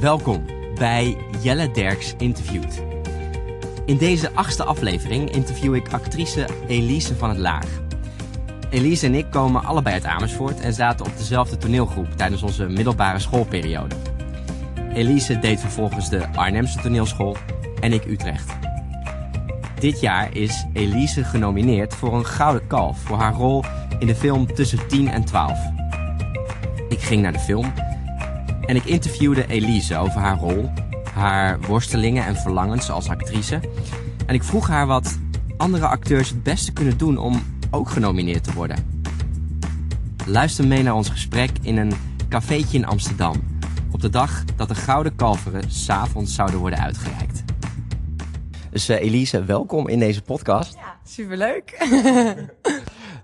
Welkom bij Jelle Derks Interviewt. In deze achtste aflevering interview ik actrice Elise van het Laag. Elise en ik komen allebei uit Amersfoort en zaten op dezelfde toneelgroep tijdens onze middelbare schoolperiode. Elise deed vervolgens de Arnhemse toneelschool en ik Utrecht. Dit jaar is Elise genomineerd voor een Gouden Kalf voor haar rol in de film Tussen 10 en 12. Ik ging naar de film en ik interviewde Elise over haar rol, haar worstelingen en verlangens als actrice. En ik vroeg haar wat andere acteurs het beste kunnen doen om ook genomineerd te worden. Luister mee naar ons gesprek in een cafeetje in Amsterdam. Op de dag dat de Gouden Kalveren s'avonds zouden worden uitgereikt. Dus uh, Elise, welkom in deze podcast. Ja, superleuk.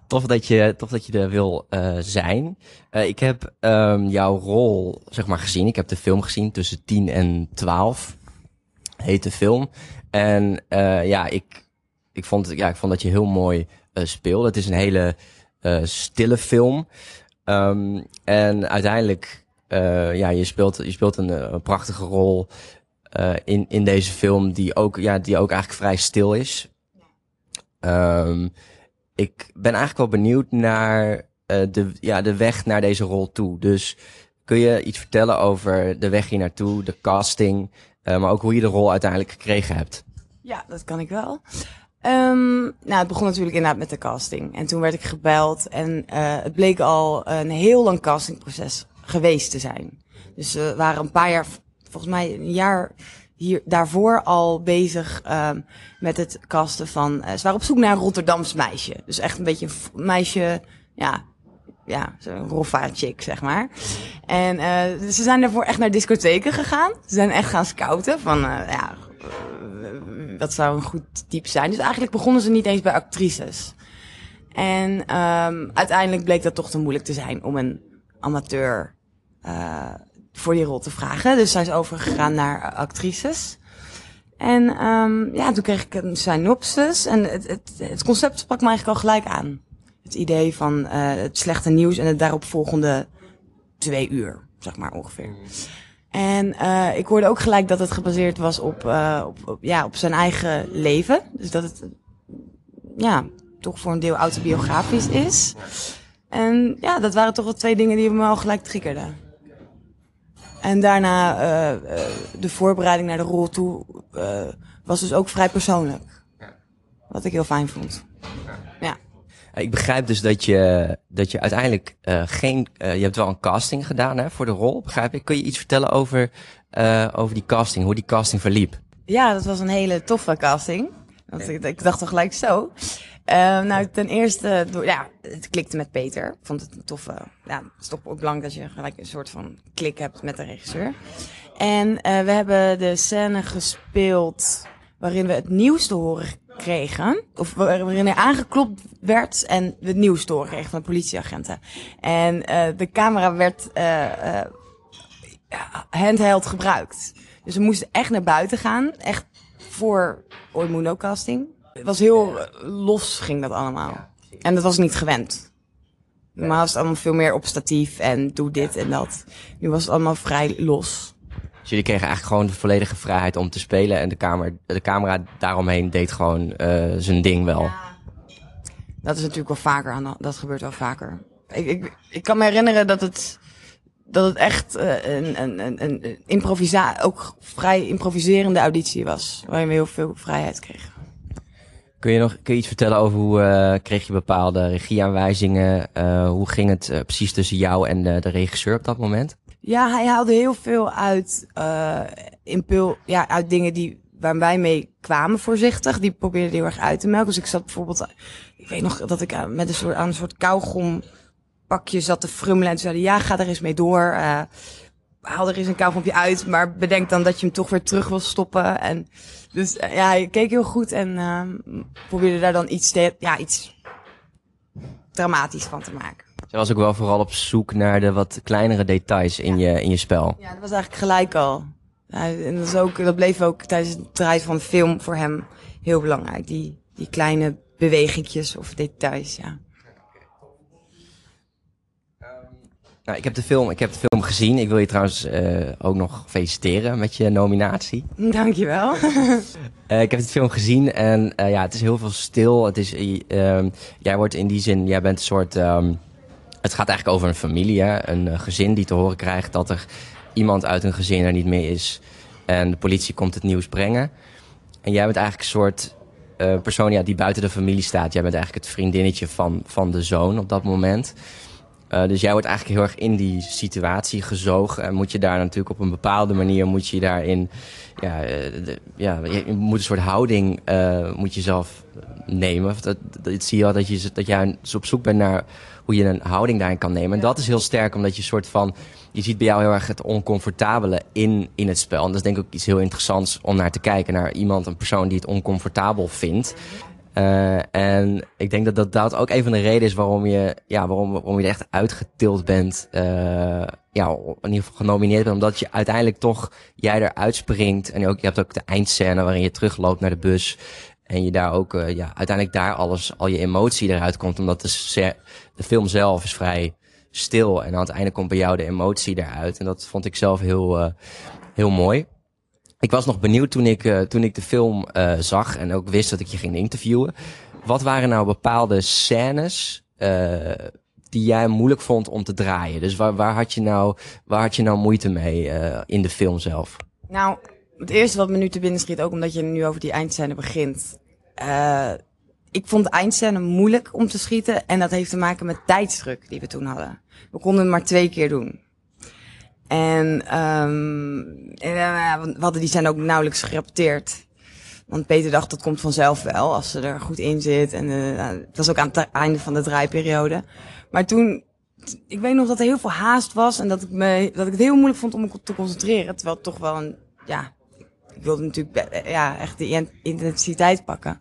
tof dat je, tof dat je er wil uh, zijn. Uh, ik heb um, jouw rol zeg maar gezien. Ik heb de film gezien tussen 10 en 12. Heet de film. En ja, ik, ik, vond, ja, ik vond dat je heel mooi speelde. Het is een hele stille film. Um, en uiteindelijk, ja, je speelt, je speelt een, een prachtige rol in, in deze film die ook, ja, die ook eigenlijk vrij stil is. Um, ik ben eigenlijk wel benieuwd naar uh, de, ja, de weg naar deze rol toe. Dus kun je iets vertellen over de weg hier naartoe, de casting, uh, maar ook hoe je de rol uiteindelijk gekregen hebt? Ja, dat kan ik wel. Um, nou, het begon natuurlijk inderdaad met de casting. En toen werd ik gebeld en uh, het bleek al een heel lang castingproces geweest te zijn. Dus we waren een paar jaar, volgens mij een jaar hier daarvoor al bezig um, met het casten van. Uh, ze waren op zoek naar een Rotterdams meisje. Dus echt een beetje een meisje, ja, ja, zo'n roffa chick, zeg maar. En uh, ze zijn daarvoor echt naar discotheken gegaan. Ze zijn echt gaan scouten van, uh, ja, wat zou een goed type zijn. Dus eigenlijk begonnen ze niet eens bij actrices. En um, uiteindelijk bleek dat toch te moeilijk te zijn om een amateur voor die rol te vragen. Dus zij is overgegaan naar actrices. En um, ja, toen kreeg ik een synopsis. En het, het, het concept sprak me eigenlijk al gelijk aan. Het idee van uh, het slechte nieuws en het daaropvolgende twee uur, zeg maar ongeveer. En uh, ik hoorde ook gelijk dat het gebaseerd was op, uh, op, op, ja, op zijn eigen leven. Dus dat het ja, toch voor een deel autobiografisch is. En ja, dat waren toch wel twee dingen die me al gelijk triggerden. En daarna uh, de voorbereiding naar de rol toe uh, was dus ook vrij persoonlijk. Wat ik heel fijn vond. Ja. Ik begrijp dus dat je, dat je uiteindelijk uh, geen. Uh, je hebt wel een casting gedaan hè, voor de rol, begrijp ik. Kun je iets vertellen over, uh, over die casting, hoe die casting verliep? Ja, dat was een hele toffe casting. Want ik, ik dacht toch gelijk zo. Uh, nou, ten eerste, ja, het klikte met Peter. Ik vond het een toffe, ja, het ook belangrijk dat je gelijk een soort van klik hebt met de regisseur. En uh, we hebben de scène gespeeld waarin we het nieuws te horen kregen. Of waarin er aangeklopt werd en we het nieuws te horen kregen van de politieagenten. En uh, de camera werd handheld gebruikt. Dus we moesten echt naar buiten gaan. Echt voor Oimuno casting. Het was heel los ging dat allemaal. En dat was niet gewend. Normaal was het allemaal veel meer op statief en doe dit en dat. Nu was het allemaal vrij los. Dus jullie kregen eigenlijk gewoon de volledige vrijheid om te spelen en de, kamer, de camera daaromheen deed gewoon uh, zijn ding wel. Dat is natuurlijk wel vaker aan dat gebeurt wel vaker. Ik, ik, ik kan me herinneren dat het, dat het echt uh, een, een, een, een improvisa ook vrij improviserende auditie was. Waarin we heel veel vrijheid kregen. Kun je nog iets vertellen over hoe uh, kreeg je bepaalde regieaanwijzingen? Uh, hoe ging het uh, precies tussen jou en de, de, regisseur op dat moment? Ja, hij haalde heel veel uit, impul ja, uit dingen die, waar wij mee kwamen voorzichtig. Die probeerde heel erg uit te melken. Dus ik zat bijvoorbeeld, ik weet nog dat ik met een soort, aan een soort kauwgom pakje zat te frummelen. En toen zei ja, ga er eens mee door. Haal er eens een kauwgompje uit, maar bedenk dan dat je hem toch weer terug wil stoppen. En dus uh, ja, hij keek heel goed en uh, probeerde daar dan iets, te, ja, iets dramatisch van te maken. Zij was ook wel vooral op zoek naar de wat kleinere details in, ja. je, in je spel. Ja, dat was eigenlijk gelijk al. En dat, is ook, dat bleef ook tijdens het draaien van de film voor hem heel belangrijk. Die, die kleine bewegingjes of details, ja. Nou, ik heb de film, ik heb de film gezien. Ik wil je trouwens uh, ook nog feliciteren met je nominatie. Dankjewel. uh, ik heb de film gezien en uh, ja, het is heel veel stil. Het is, jij wordt in die zin, jij bent een soort. Um, het gaat eigenlijk over een familie, hè? een gezin die te horen krijgt dat er iemand uit een gezin er niet meer is. En de politie komt het nieuws brengen. En jij bent eigenlijk een soort persoon ja, die buiten de familie staat. Jij bent eigenlijk het vriendinnetje van, van de zoon op dat moment. Uh, dus jij wordt eigenlijk heel erg in die situatie gezogen. En moet je daar natuurlijk op een bepaalde manier moet je daarin. Ja, uh, de, ja je moet een soort houding uh, moet je zelf nemen. Dat, dat, zie je al dat, je, dat jij op zoek bent naar hoe je een houding daarin kan nemen. En dat is heel sterk, omdat je een soort van. Je ziet bij jou heel erg het oncomfortabele in, in het spel. En dat is denk ik ook iets heel interessants om naar te kijken. Naar iemand, een persoon die het oncomfortabel vindt. Uh, en ik denk dat, dat dat ook een van de redenen is waarom je, ja, waarom, waarom je echt uitgetild bent. Uh, ja, in ieder geval genomineerd bent. Omdat je uiteindelijk toch, jij eruit springt. En ook, je hebt ook de eindscène waarin je terugloopt naar de bus. En je daar ook, uh, ja, uiteindelijk daar alles, al je emotie eruit komt. Omdat de, de film zelf is vrij stil. En aan het einde komt bij jou de emotie eruit. En dat vond ik zelf heel, heel mooi. Ik was nog benieuwd toen ik, uh, toen ik de film uh, zag en ook wist dat ik je ging interviewen. Wat waren nou bepaalde scènes uh, die jij moeilijk vond om te draaien? Dus waar, waar, had, je nou, waar had je nou moeite mee in de film zelf? Nou, het eerste wat me nu te binnen schiet, ook omdat je nu over die eindscène begint. ik vond de eindscène moeilijk om te schieten en dat heeft te maken met tijdsdruk die we toen hadden. We konden het maar twee keer doen. En, um, we hadden die zijn ook nauwelijks gerepeteerd. Want Peter dacht dat komt vanzelf wel als ze er goed in zit. En uh, het was ook aan het einde van de draaiperiode. Maar toen, ik weet nog dat er heel veel haast was en dat ik, me, dat ik het heel moeilijk vond om me te concentreren. Terwijl toch wel een, ja, ik wilde natuurlijk ja, echt de intensiteit pakken.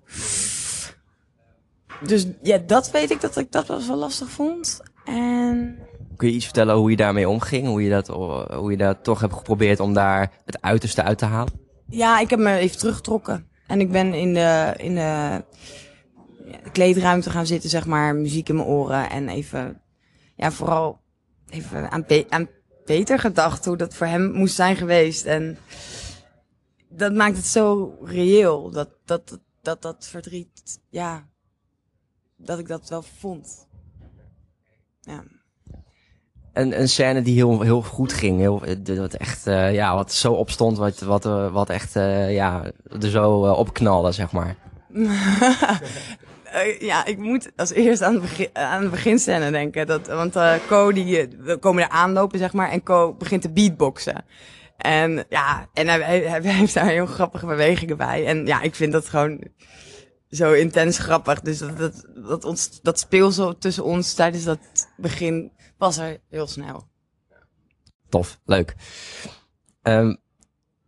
Dus ja, dat weet ik dat ik dat wel lastig vond. En Kun je iets vertellen hoe je daarmee omging? Hoe je dat, hoe je dat toch hebt geprobeerd om daar het uiterste uit te halen? Ja, ik heb me even teruggetrokken. En ik ben in de, in de, kleedruimte gaan zitten, zeg maar, muziek in mijn oren. En even, ja, vooral even aan, aan Peter gedacht hoe dat voor hem moest zijn geweest. En dat maakt het zo reëel. Dat dat, dat, dat verdriet, ja, dat ik dat wel vond. Ja een, een scène die heel, heel goed ging. Heel, wat echt, uh, ja, wat zo opstond, wat, wat, uh, wat echt, uh, ja, er zo opknalde, zeg maar. ja, ik moet als eerst aan, het begin, aan de beginscène denken. Dat, want Co, die, we komen er aanlopen, zeg maar, en Co begint te beatboxen. En ja, en hij, heeft daar heel grappige bewegingen bij. En ja, ik vind dat gewoon zo intens grappig. Dus dat, dat, dat, ons, dat speelsel tussen ons tijdens dat begin was er heel snel. Tof, leuk. Um,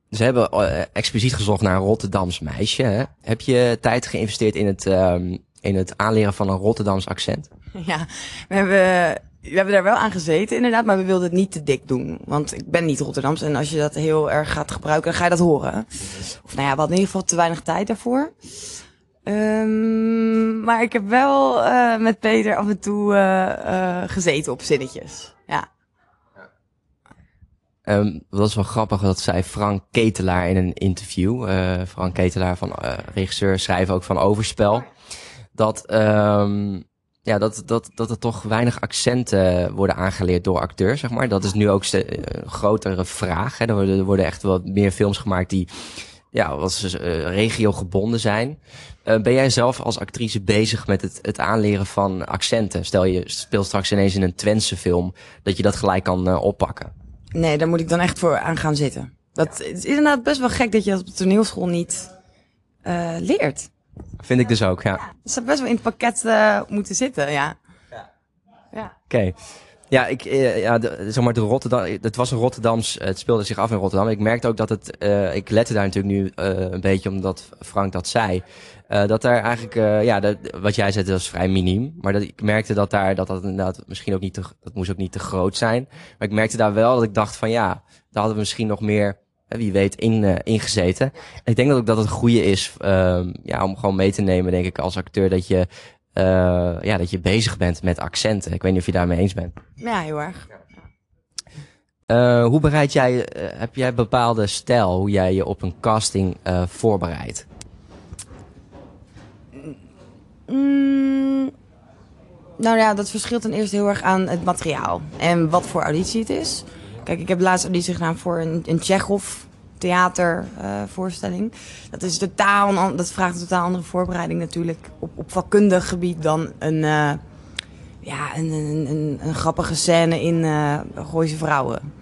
ze hebben uh, expliciet gezocht naar een Rotterdams meisje. Hè? Heb je tijd geïnvesteerd in het, um, in het aanleren van een Rotterdams accent? Ja, we hebben, we hebben daar wel aan gezeten inderdaad, maar we wilden het niet te dik doen. Want ik ben niet Rotterdams en als je dat heel erg gaat gebruiken, dan ga je dat horen. Of nou ja, we hadden in ieder geval te weinig tijd daarvoor. Um, maar ik heb wel uh, met Peter af en toe uh, uh, gezeten op zinnetjes. Ja. Um, dat is wel grappig, dat zei Frank Ketelaar in een interview. Frank Ketelaar van regisseur, schrijver ook van Overspel. Dat, um, ja, dat, dat, dat er toch weinig accenten worden aangeleerd door acteurs, zeg maar. Dat is nu ook een grotere vraag. Hè. Er, worden, er worden echt wat meer films gemaakt die ja, wat uh, regio gebonden zijn. Uh, ben jij zelf als actrice bezig met het, het aanleren van accenten? Stel je speelt straks ineens in een Twentse film, dat je dat gelijk kan uh, oppakken. Nee, daar moet ik dan echt voor aan gaan zitten. Dat ja. is inderdaad best wel gek dat je dat op de toneelschool niet uh, leert. Vind ik dus ook, ja. ja dat zou best wel in het pakket moeten zitten, ja. Ja. ja. Oké. Okay. Ja, ik, uh, ja, de, zeg maar, de Rotterdam, het was een Rotterdams, het speelde zich af in Rotterdam. Ik merkte ook dat het, uh, ik lette daar natuurlijk nu uh, een beetje omdat Frank dat zei. dat daar eigenlijk, ja, dat, wat jij zei, dat was vrij miniem. Maar dat, ik merkte dat daar, dat dat inderdaad misschien ook niet te, dat moest ook niet te groot zijn. Maar ik merkte daar wel dat ik dacht van ja, daar hadden we misschien nog meer, wie weet, in, ingezeten. En ik denk dat ook dat het goede is, ehm, ja, om gewoon mee te nemen, denk ik, als acteur, dat je ja, dat je bezig bent met accenten. Ik weet niet of je daarmee eens bent. Ja, heel erg. Uh, hoe bereid jij, uh, heb jij bepaalde stijl hoe jij je op een casting uh, voorbereidt? Mm, nou ja, dat verschilt dan eerst heel erg aan het materiaal en wat voor auditie het is. Kijk, ik heb laatst auditie gedaan voor een, een Tsjechov theatervoorstelling. dat is totaal, dat vraagt een totaal andere voorbereiding natuurlijk op, op vakkundig gebied dan een ja, een, een, een, grappige scène in uh, Gooise Vrouwen.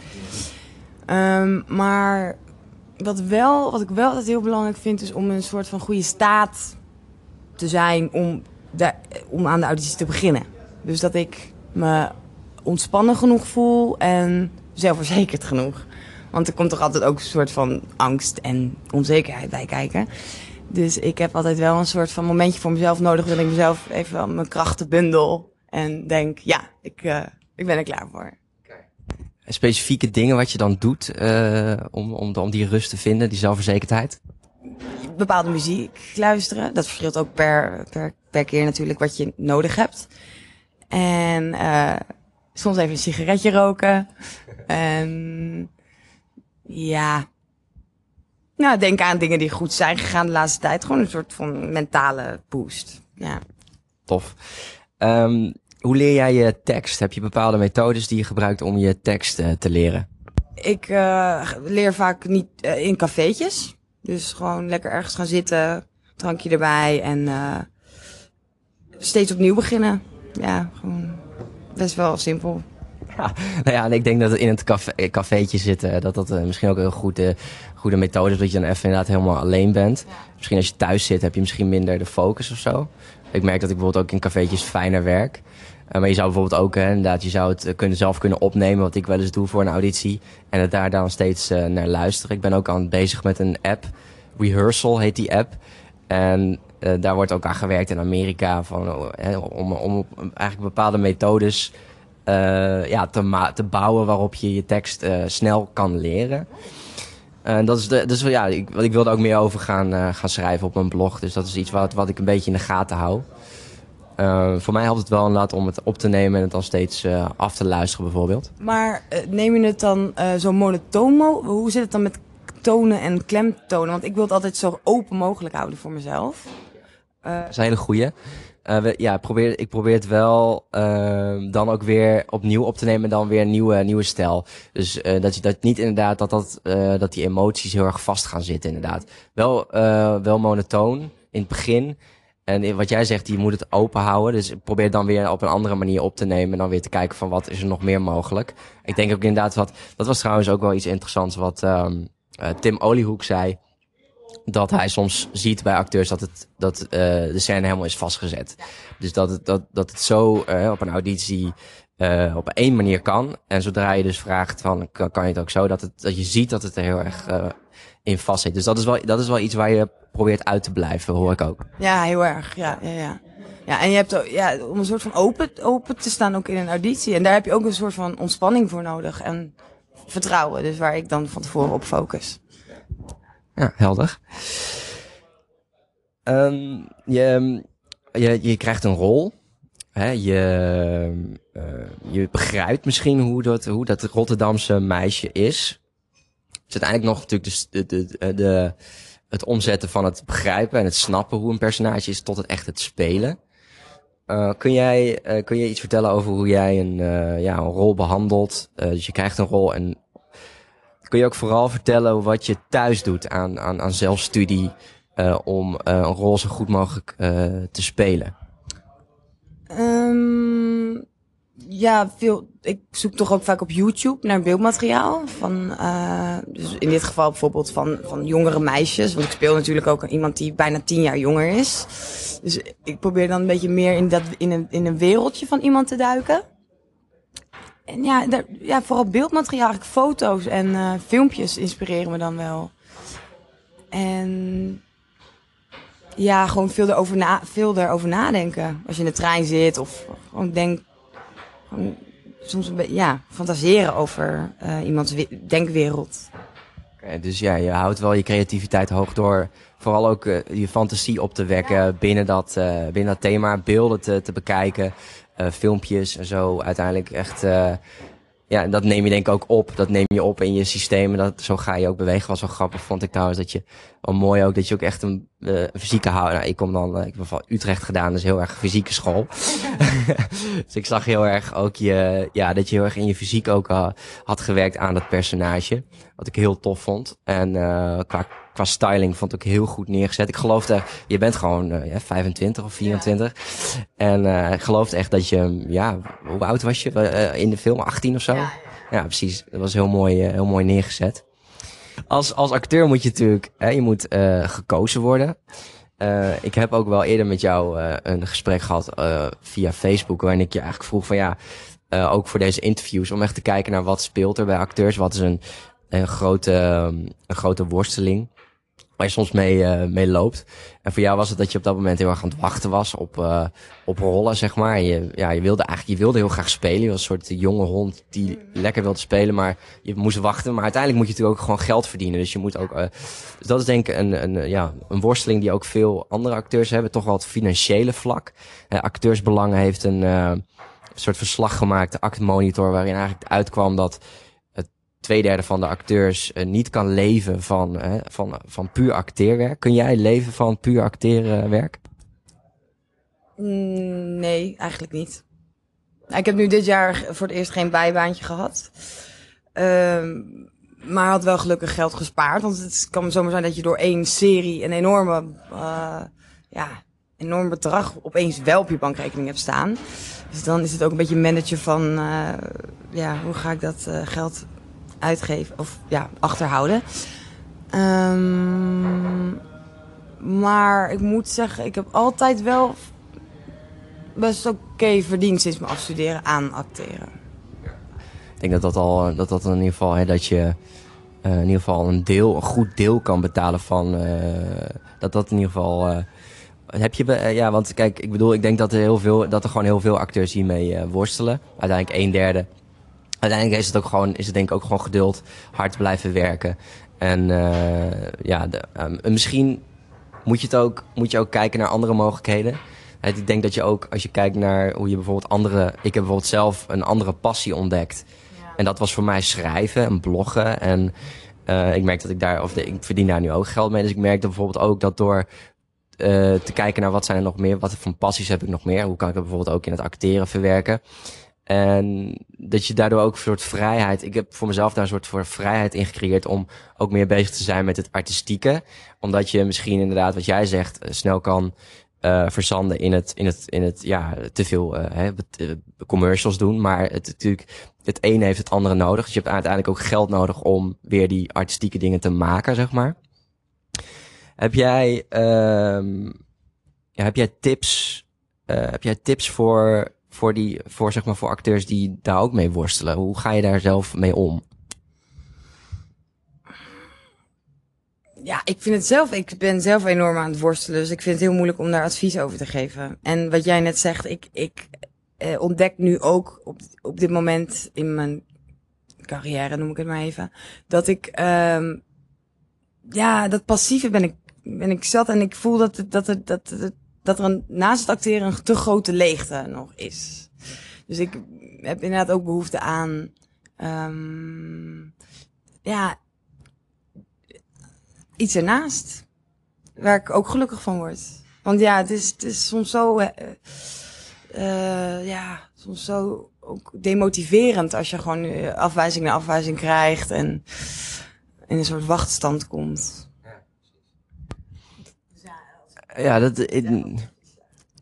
Um, maar wat, wel, wat ik wel altijd heel belangrijk vind, is om een soort van goede staat te zijn om, om aan de auditie te beginnen. Dus dat ik me ontspannen genoeg voel en zelfverzekerd genoeg. Want er komt toch altijd ook een soort van angst en onzekerheid bij kijken. Dus ik heb altijd wel een soort van momentje voor mezelf nodig... dat ik mezelf even mijn krachten bundel en denk, ja, ik, uh, ik ben er klaar voor. Specifieke dingen wat je dan doet uh, om, om, om die rust te vinden, die zelfverzekerdheid? Bepaalde muziek luisteren. Dat verschilt ook per, per, per keer natuurlijk wat je nodig hebt. En uh, soms even een sigaretje roken. en ja, nou, denk aan dingen die goed zijn gegaan de laatste tijd. Gewoon een soort van mentale boost. Ja. Tof. Um, hoe leer jij je tekst? Heb je bepaalde methodes die je gebruikt om je tekst uh, te leren? Ik uh, leer vaak niet uh, in cafeetjes. Dus gewoon lekker ergens gaan zitten, drankje erbij en steeds opnieuw beginnen. Ja, gewoon best wel simpel. Ja, nou ja, en ik denk dat in het café, cafeetje zitten, dat dat misschien ook een goede, goede methode is. Dat je dan even inderdaad helemaal alleen bent. Misschien als je thuis zit, heb je misschien minder de focus of zo. Ik merk dat ik bijvoorbeeld ook in cafeetjes fijner werk. Uh, maar je zou bijvoorbeeld ook, hè, inderdaad, je zou het eh, kunnen, zelf kunnen opnemen, wat ik wel eens doe voor een auditie. En het daar dan steeds uh, naar luisteren. Ik ben ook aan bezig met een app. Rehearsal heet die app. En uh, daar wordt ook aan gewerkt in Amerika van, hè, om, om eigenlijk bepaalde methodes ja, te, te bouwen waarop je je tekst snel kan leren. En dat is, de, dus ja, ik, ik wilde ook meer over gaan, gaan schrijven op mijn blog. Dus dat is iets wat, wat ik een beetje in de gaten hou. Uh, voor mij helpt het wel inderdaad om het op te nemen en het dan steeds uh, af te luisteren bijvoorbeeld. Maar neem je het dan zo monotoon? Hoe zit het dan met tonen en klemtonen? Want ik wil het altijd zo open mogelijk houden voor mezelf. dat is een hele goeie. We, ja, probeer, ik probeer het wel ehm, dan ook weer opnieuw op te nemen en dan weer een nieuwe, nieuwe stijl. Dus dat je dat niet inderdaad, dat, dat, dat die emoties heel erg vast gaan zitten inderdaad. Wel, wel monotoon in het begin. En wat jij zegt, je moet het open houden. Dus probeer dan weer op een andere manier op te nemen. En dan weer te kijken van wat is er nog meer mogelijk. Ik denk ook inderdaad wat, dat was trouwens ook wel iets interessants wat uh, Tim Oliehoek zei. Dat hij soms ziet bij acteurs dat, het, dat uh, de scène helemaal is vastgezet. Dus dat het, dat, dat het zo uh, op een auditie uh, op één manier kan. En zodra je dus vraagt van kan, je het ook zo, dat, het, dat je ziet dat het er heel erg in vast zit. Dus dat is, wel, dat is wel iets waar je probeert uit te blijven, hoor ik ook. Ja, heel erg. Ja, ja, ja. Ja, en je hebt ja, om een soort van open, open te staan ook in een auditie. En daar heb je ook een soort van ontspanning voor nodig. En vertrouwen, dus waar ik dan van tevoren op focus. Ja, helder. Um, je, je, je krijgt een rol. Hè, je, uh, je begrijpt misschien hoe dat, hoe dat Rotterdamse meisje is. Het is uiteindelijk nog natuurlijk de, de, de, de het omzetten van het begrijpen en het snappen hoe een personage is tot het echt het spelen. Uh, kun, jij, uh, kun je iets vertellen over hoe jij een, ja, een rol behandelt? dus je krijgt een rol en kun je ook vooral vertellen wat je thuis doet aan, aan, aan zelfstudie om een rol zo goed mogelijk te spelen? Um, ja, veel. Ik zoek toch ook vaak op YouTube naar beeldmateriaal. Van, dus in dit geval bijvoorbeeld van, van jongere meisjes. Want ik speel natuurlijk ook iemand die bijna tien jaar jonger is. Dus ik probeer dan een beetje meer in, dat, in, een, in een wereldje van iemand te duiken. En ja, daar, ja vooral beeldmateriaal, foto's en uh, filmpjes inspireren me dan wel. En ja, gewoon veel erover, na, veel erover nadenken. Als je in de trein zit of gewoon denk, soms een beetje, ja, fantaseren over uh, iemands denkwereld. Okay, dus ja, je houdt wel je creativiteit hoog door vooral ook uh, je fantasie op te wekken ja. binnen, dat, uh, binnen dat thema, beelden te, te bekijken, filmpjes en zo uiteindelijk echt ja, dat neem je denk ik ook op. Dat neem je op in je systemen. Dat, zo ga je ook bewegen. Was wel grappig, vond ik trouwens. Dat je, wel mooi ook, dat je ook echt een, uh, fysieke houder... Nou, ik kom dan, ik heb van Utrecht gedaan, dus heel erg fysieke school. dus ik zag heel erg ook je, ja, dat je heel erg in je fysiek ook uh, had gewerkt aan dat personage. Wat ik heel tof vond. En qua, qua styling vond ik heel goed neergezet. Ik geloofde, je bent gewoon ja, 25 of 24. Ja. En ik geloofde echt dat je, ja, hoe oud was je in de film? 18 of zo? Ja, ja. precies. Dat was heel mooi, heel mooi neergezet. Als, als acteur moet je natuurlijk, hè, je moet gekozen worden. Uh, ik heb ook wel eerder met jou uh, een gesprek gehad via Facebook, waarin ik je eigenlijk vroeg van ja, ook voor deze interviews, om echt te kijken naar wat speelt er bij acteurs, wat is een, een grote, een grote worsteling waar je soms mee, uh, mee loopt. En voor jou was het dat je op dat moment heel erg aan het wachten was op, uh, op rollen, zeg maar. Je, ja, je wilde eigenlijk je wilde heel graag spelen. Je was een soort jonge hond die lekker wilde spelen, maar je moest wachten. Maar uiteindelijk moet je natuurlijk ook gewoon geld verdienen. Dus je moet ook. Uh, dus dat is denk ik een, een, ja, een worsteling die ook veel andere acteurs hebben. Toch wel het financiële vlak. acteursbelangen heeft een. een soort verslag gemaakt, de actmonitor, waarin eigenlijk uitkwam dat twee derde van de acteurs uh, niet kan leven van, uh, van, van puur acteerwerk. Kun jij leven van puur acteerwerk? Mm, nee, eigenlijk niet. Ik heb nu dit jaar voor het eerst geen bijbaantje gehad. Uh, maar had wel gelukkig geld gespaard. Want het kan zomaar zijn dat je door één serie een enorme, uh, ja, enorm bedrag opeens wel op je bankrekening hebt staan. Dus dan is het ook een beetje managen van, ja, hoe ga ik dat geld uitgeven of ja, achterhouden. Um, maar ik moet zeggen, ik heb altijd wel best oké verdiend sinds mijn afstuderen aan acteren. Ik denk dat dat al, dat dat in ieder geval, hè, dat je uh, in ieder geval een deel, een goed deel kan betalen van, uh, dat dat in ieder geval, uh, heb je, ja, want kijk, ik bedoel, ik denk dat er heel veel, dat er gewoon heel veel acteurs hiermee worstelen. Uiteindelijk een derde uiteindelijk is het ook gewoon, is het denk ik ook gewoon geduld, hard blijven werken. En uh, ja, de, um, misschien moet je het ook, moet je ook kijken naar andere mogelijkheden. Ik denk dat je ook, als je kijkt naar hoe je bijvoorbeeld andere... Ik heb bijvoorbeeld zelf een andere passie ontdekt. Ja. En dat was voor mij schrijven en bloggen. En uh, ik merk dat ik daar, of de, ik verdien daar nu ook geld mee. Dus ik merkte bijvoorbeeld ook dat door uh, te kijken naar wat zijn er nog meer, wat voor passies heb ik nog meer, hoe kan ik dat bijvoorbeeld ook in het acteren verwerken. En dat je daardoor ook een soort vrijheid. Ik heb voor mezelf daar een soort voor vrijheid in gecreëerd om ook meer bezig te zijn met het artistieke. Omdat je misschien inderdaad, wat jij zegt, eh, snel kan uh, verzanden in het, in het, in het, ja, te veel uh, commercials doen. Maar het natuurlijk, het ene heeft het andere nodig. Dus je hebt uiteindelijk ook geld nodig om weer die artistieke dingen te maken, zeg maar. Heb jij, ja, heb jij tips, uh, heb jij tips voor voor, die, voor, zeg maar, voor acteurs die daar ook mee worstelen? Hoe ga je daar zelf mee om? Ja, ik vind het zelf, ik ben zelf enorm aan het worstelen, dus ik vind het heel moeilijk om daar advies over te geven. En wat jij net zegt, ik, ik eh, ontdek nu ook op, op dit moment in mijn carrière, noem ik het maar even, dat ik, um, ja, dat passieve ben ik, ben ik zat en ik voel dat, dat, dat, dat, dat dat er een, naast het acteren een te grote leegte nog is. Dus ik heb inderdaad ook behoefte aan, um, ja, iets ernaast. Waar ik ook gelukkig van word. Want ja, het is, het is soms zo, uh, ja, soms zo ook demotiverend als je gewoon afwijzing na afwijzing krijgt en in een soort wachtstand komt. Ja, dat.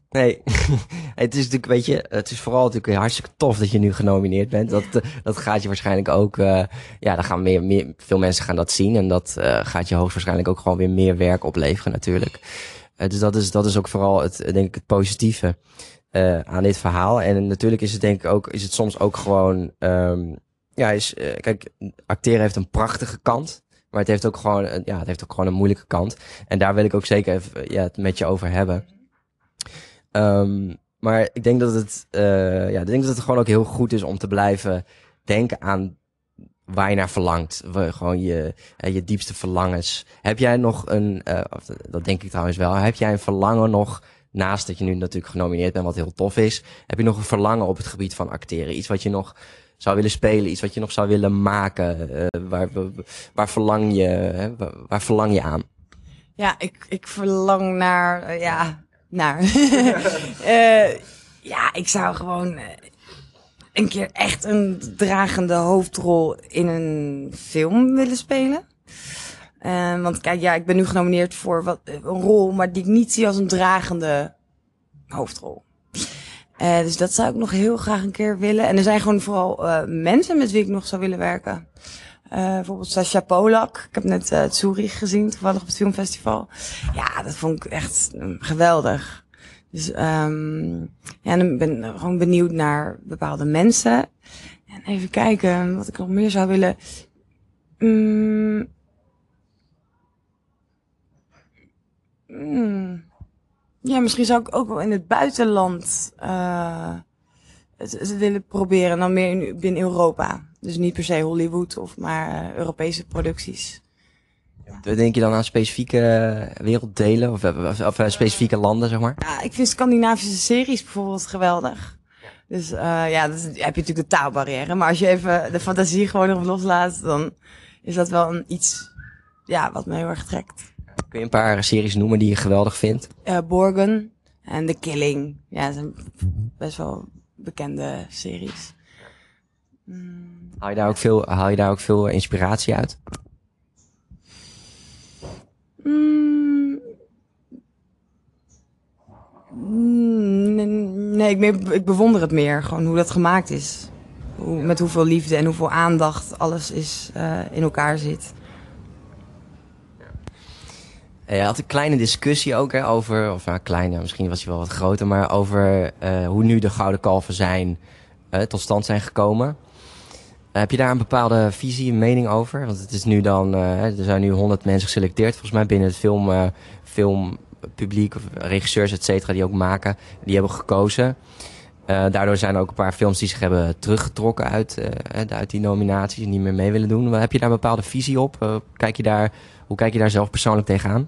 nee, het is natuurlijk, weet je, het is vooral natuurlijk hartstikke tof dat je nu genomineerd bent. Dat, dat gaat je waarschijnlijk ook, uh, ja, dan gaan meer, meer, veel mensen gaan dat zien. En dat uh, gaat je hoogstwaarschijnlijk ook gewoon weer meer werk opleveren natuurlijk. Uh, dus dat is, dat is ook vooral het, denk ik, het positieve aan dit verhaal. En natuurlijk is het denk ik ook, is het soms ook gewoon, um, ja, is, kijk, acteren heeft een prachtige kant. Maar het heeft ook gewoon, ja, het heeft ook gewoon een moeilijke kant. En daar wil ik ook zeker even, ja, het met je over hebben. Um, maar ik denk dat het, uh, ja, ik denk dat het gewoon ook heel goed is om te blijven denken aan waar je naar verlangt. Gewoon je, je diepste verlangens. Heb jij nog een, dat denk ik trouwens wel, heb jij een verlangen nog, naast dat je nu natuurlijk genomineerd bent, wat heel tof is, heb je nog een verlangen op het gebied van acteren? Iets wat je nog zou willen spelen? Iets wat je nog zou willen maken? Uh, waar, waar, verlang je, hè? Waar, verlang je aan? Ja, ik, ik verlang naar, uh, ja, naar. uh, ja, ik zou gewoon een keer echt een dragende hoofdrol in een film willen spelen. Want kijk, ja, ik ben nu genomineerd voor wat, een rol, maar die ik niet zie als een dragende hoofdrol. Uh, dus dat zou ik nog heel graag een keer willen. En er zijn gewoon vooral uh, mensen met wie ik nog zou willen werken. bijvoorbeeld Sasha Polak. Ik heb net uh, Zurich gezien, toevallig op het filmfestival. Ja, dat vond ik echt geweldig. Dus um, ja, ben ik gewoon benieuwd naar bepaalde mensen. En even kijken wat ik nog meer zou willen. Mm. Mm. Ja, misschien zou ik ook wel in het buitenland uh, het, het, willen proberen. Dan meer in, binnen Europa. Dus niet per se Hollywood of maar uh, Europese producties. Denk je dan aan specifieke werelddelen of, of, of, specifieke landen, zeg maar? Ja, ik vind Scandinavische series bijvoorbeeld geweldig. Dus uh, ja, dan heb je natuurlijk de taalbarrière. Maar als je even de fantasie gewoon erop loslaat, dan is dat wel een iets ja, wat me heel erg trekt. Kun je een paar series noemen die je geweldig vindt? Uh, Borgen en The Killing. Ja, dat zijn best wel bekende series. Mm. Haal, je daar ook veel, haal je daar ook veel inspiratie uit? Mm. Nee, ik, ik bewonder het meer. Gewoon hoe dat gemaakt is. Hoe, met hoeveel liefde en hoeveel aandacht alles is, uh, in elkaar zit. Je had een kleine discussie ook hè, over, of nou kleine, misschien was hij wel wat groter, maar over uh, hoe nu de Gouden Kalven zijn, uh, tot stand zijn gekomen. Heb je daar een bepaalde visie, een mening over? Want het is nu dan, er zijn nu honderd mensen geselecteerd, volgens mij binnen het film, filmpubliek, of regisseurs, et cetera, die ook maken, die hebben gekozen. Daardoor zijn ook een paar films die zich hebben teruggetrokken uit, uit die nominaties en niet meer mee willen doen. Heb je daar een bepaalde visie op? kijk je daar, hoe kijk je daar zelf persoonlijk tegenaan?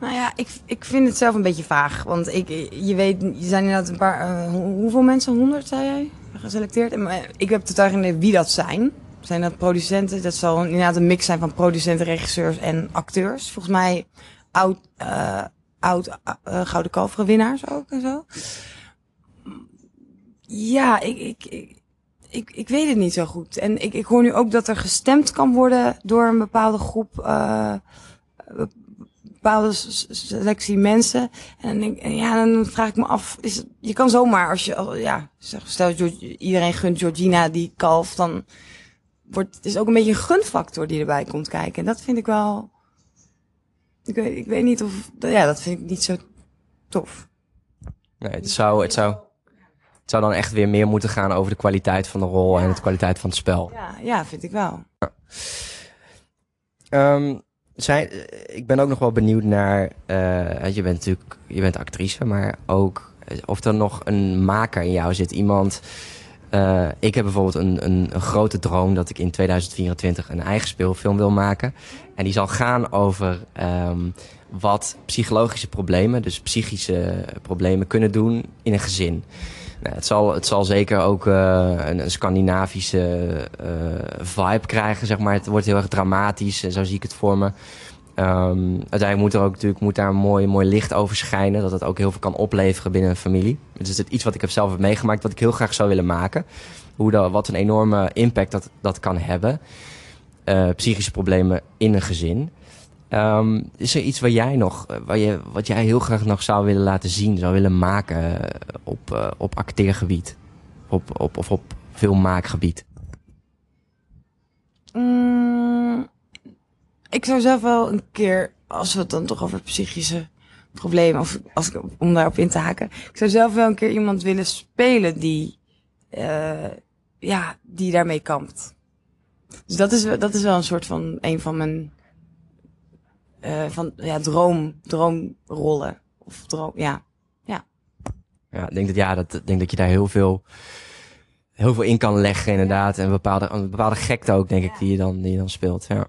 Nou ja, ik, ik vind het zelf een beetje vaag. Want ik, je weet, je zijn inderdaad een paar. hoeveel mensen? Honderd, zei jij? geselecteerd. En, ik heb totaal geen idee wie dat zijn. Zijn dat producenten? Dat zal inderdaad een mix zijn van producenten, regisseurs en acteurs. Volgens mij oud, uh, oud Gouden Kalveren winnaars ook en zo. Ja, ik, ik, ik, ik, weet het niet zo goed. En ik, ik hoor nu ook dat er gestemd kan worden door een bepaalde groep bepaalde selectie mensen. En denk, ja, dan vraag ik me af, is het, je kan zomaar als je, ja, stel iedereen gunt Georgina die kalf, dan wordt het is ook een beetje een gunfactor die erbij komt kijken. En dat vind ik wel, ik weet, ik weet niet of, ja, dat vind ik niet zo tof. Nee, het zou, het zou, het zou dan echt weer meer moeten gaan over de kwaliteit van de rol en de kwaliteit van het spel. Ja, ja vind ik wel. Ja. Um, zijn, ik ben ook nog wel benieuwd naar. Uh, je bent natuurlijk je bent actrice, maar ook of er nog een maker in jou zit. Iemand. Ik heb bijvoorbeeld een, een, een, grote droom dat ik in 2024 een eigen speelfilm wil maken. En die zal gaan over um, wat psychologische problemen, dus psychische problemen, kunnen doen in een gezin. Nou, het, zal, het zal zeker ook uh, een, Scandinavische uh, vibe krijgen, zeg maar. Het wordt heel erg dramatisch, zo zie ik het voor me. Um, uiteindelijk moet er ook natuurlijk moet daar een mooi, mooi licht over schijnen. Dat het ook heel veel kan opleveren binnen een familie. Het is iets wat ik heb zelf heb meegemaakt, wat ik heel graag zou willen maken. Hoe dat, wat een enorme impact dat, dat kan hebben. Uh, psychische problemen in een gezin. Um, is er iets waar jij nog, waar je, wat jij heel graag nog zou willen laten zien, zou willen maken op, uh, op acteergebied? Op, op, of op filmmaakgebied? Mm, ik zou zelf wel een keer, als we het dan toch over psychische problemen, of als om daarop in te haken. Ik zou zelf wel een keer iemand willen spelen die, ja, die daarmee kampt. Dus dat is, dat is wel een soort van, een van mijn uh, van ja, droom, droomrollen. Of droom, ja. Ja. Ja, ik denk dat, ja, dat, denk dat je daar heel veel, heel veel in kan leggen, inderdaad. En een bepaalde, een bepaalde gekte ook, denk ja. ik, die je dan, die je dan speelt. Ja.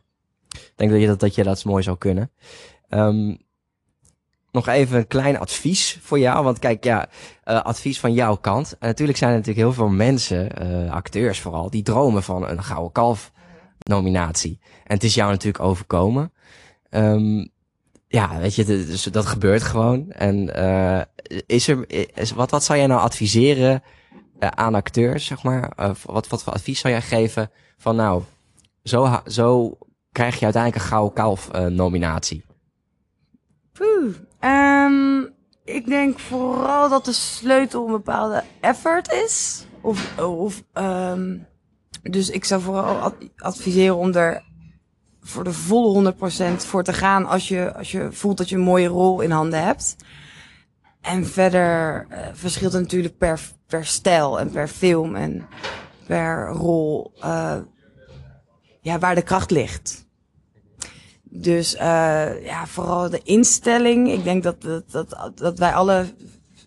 Ik denk dat je dat, dat je dat mooi zou kunnen. Um, nog even een klein advies voor jou. Want kijk, ja, uh, advies van jouw kant. En natuurlijk zijn er natuurlijk heel veel mensen, uh, acteurs vooral, die dromen van een Gouden Kalf nominatie. En het is jou natuurlijk overkomen. Um, ja, weet je, dus dat gebeurt gewoon. En uh, is er, wat, wat zou jij nou adviseren aan acteurs, zeg maar? wat, wat voor advies zou jij geven van nou, zo, zo krijg je uiteindelijk een Gouden Kalf nominatie? Poeh. Um, ik denk vooral dat de sleutel een bepaalde effort is. Of, of um, dus ik zou vooral adviseren om er voor de volle 100% voor te gaan als je, als je voelt dat je een mooie rol in handen hebt. En verder uh, verschilt het natuurlijk per, per stijl en per film en per rol uh, ja, waar de kracht ligt. Dus uh, ja, vooral de instelling. Ik denk dat, dat, dat, dat wij alle.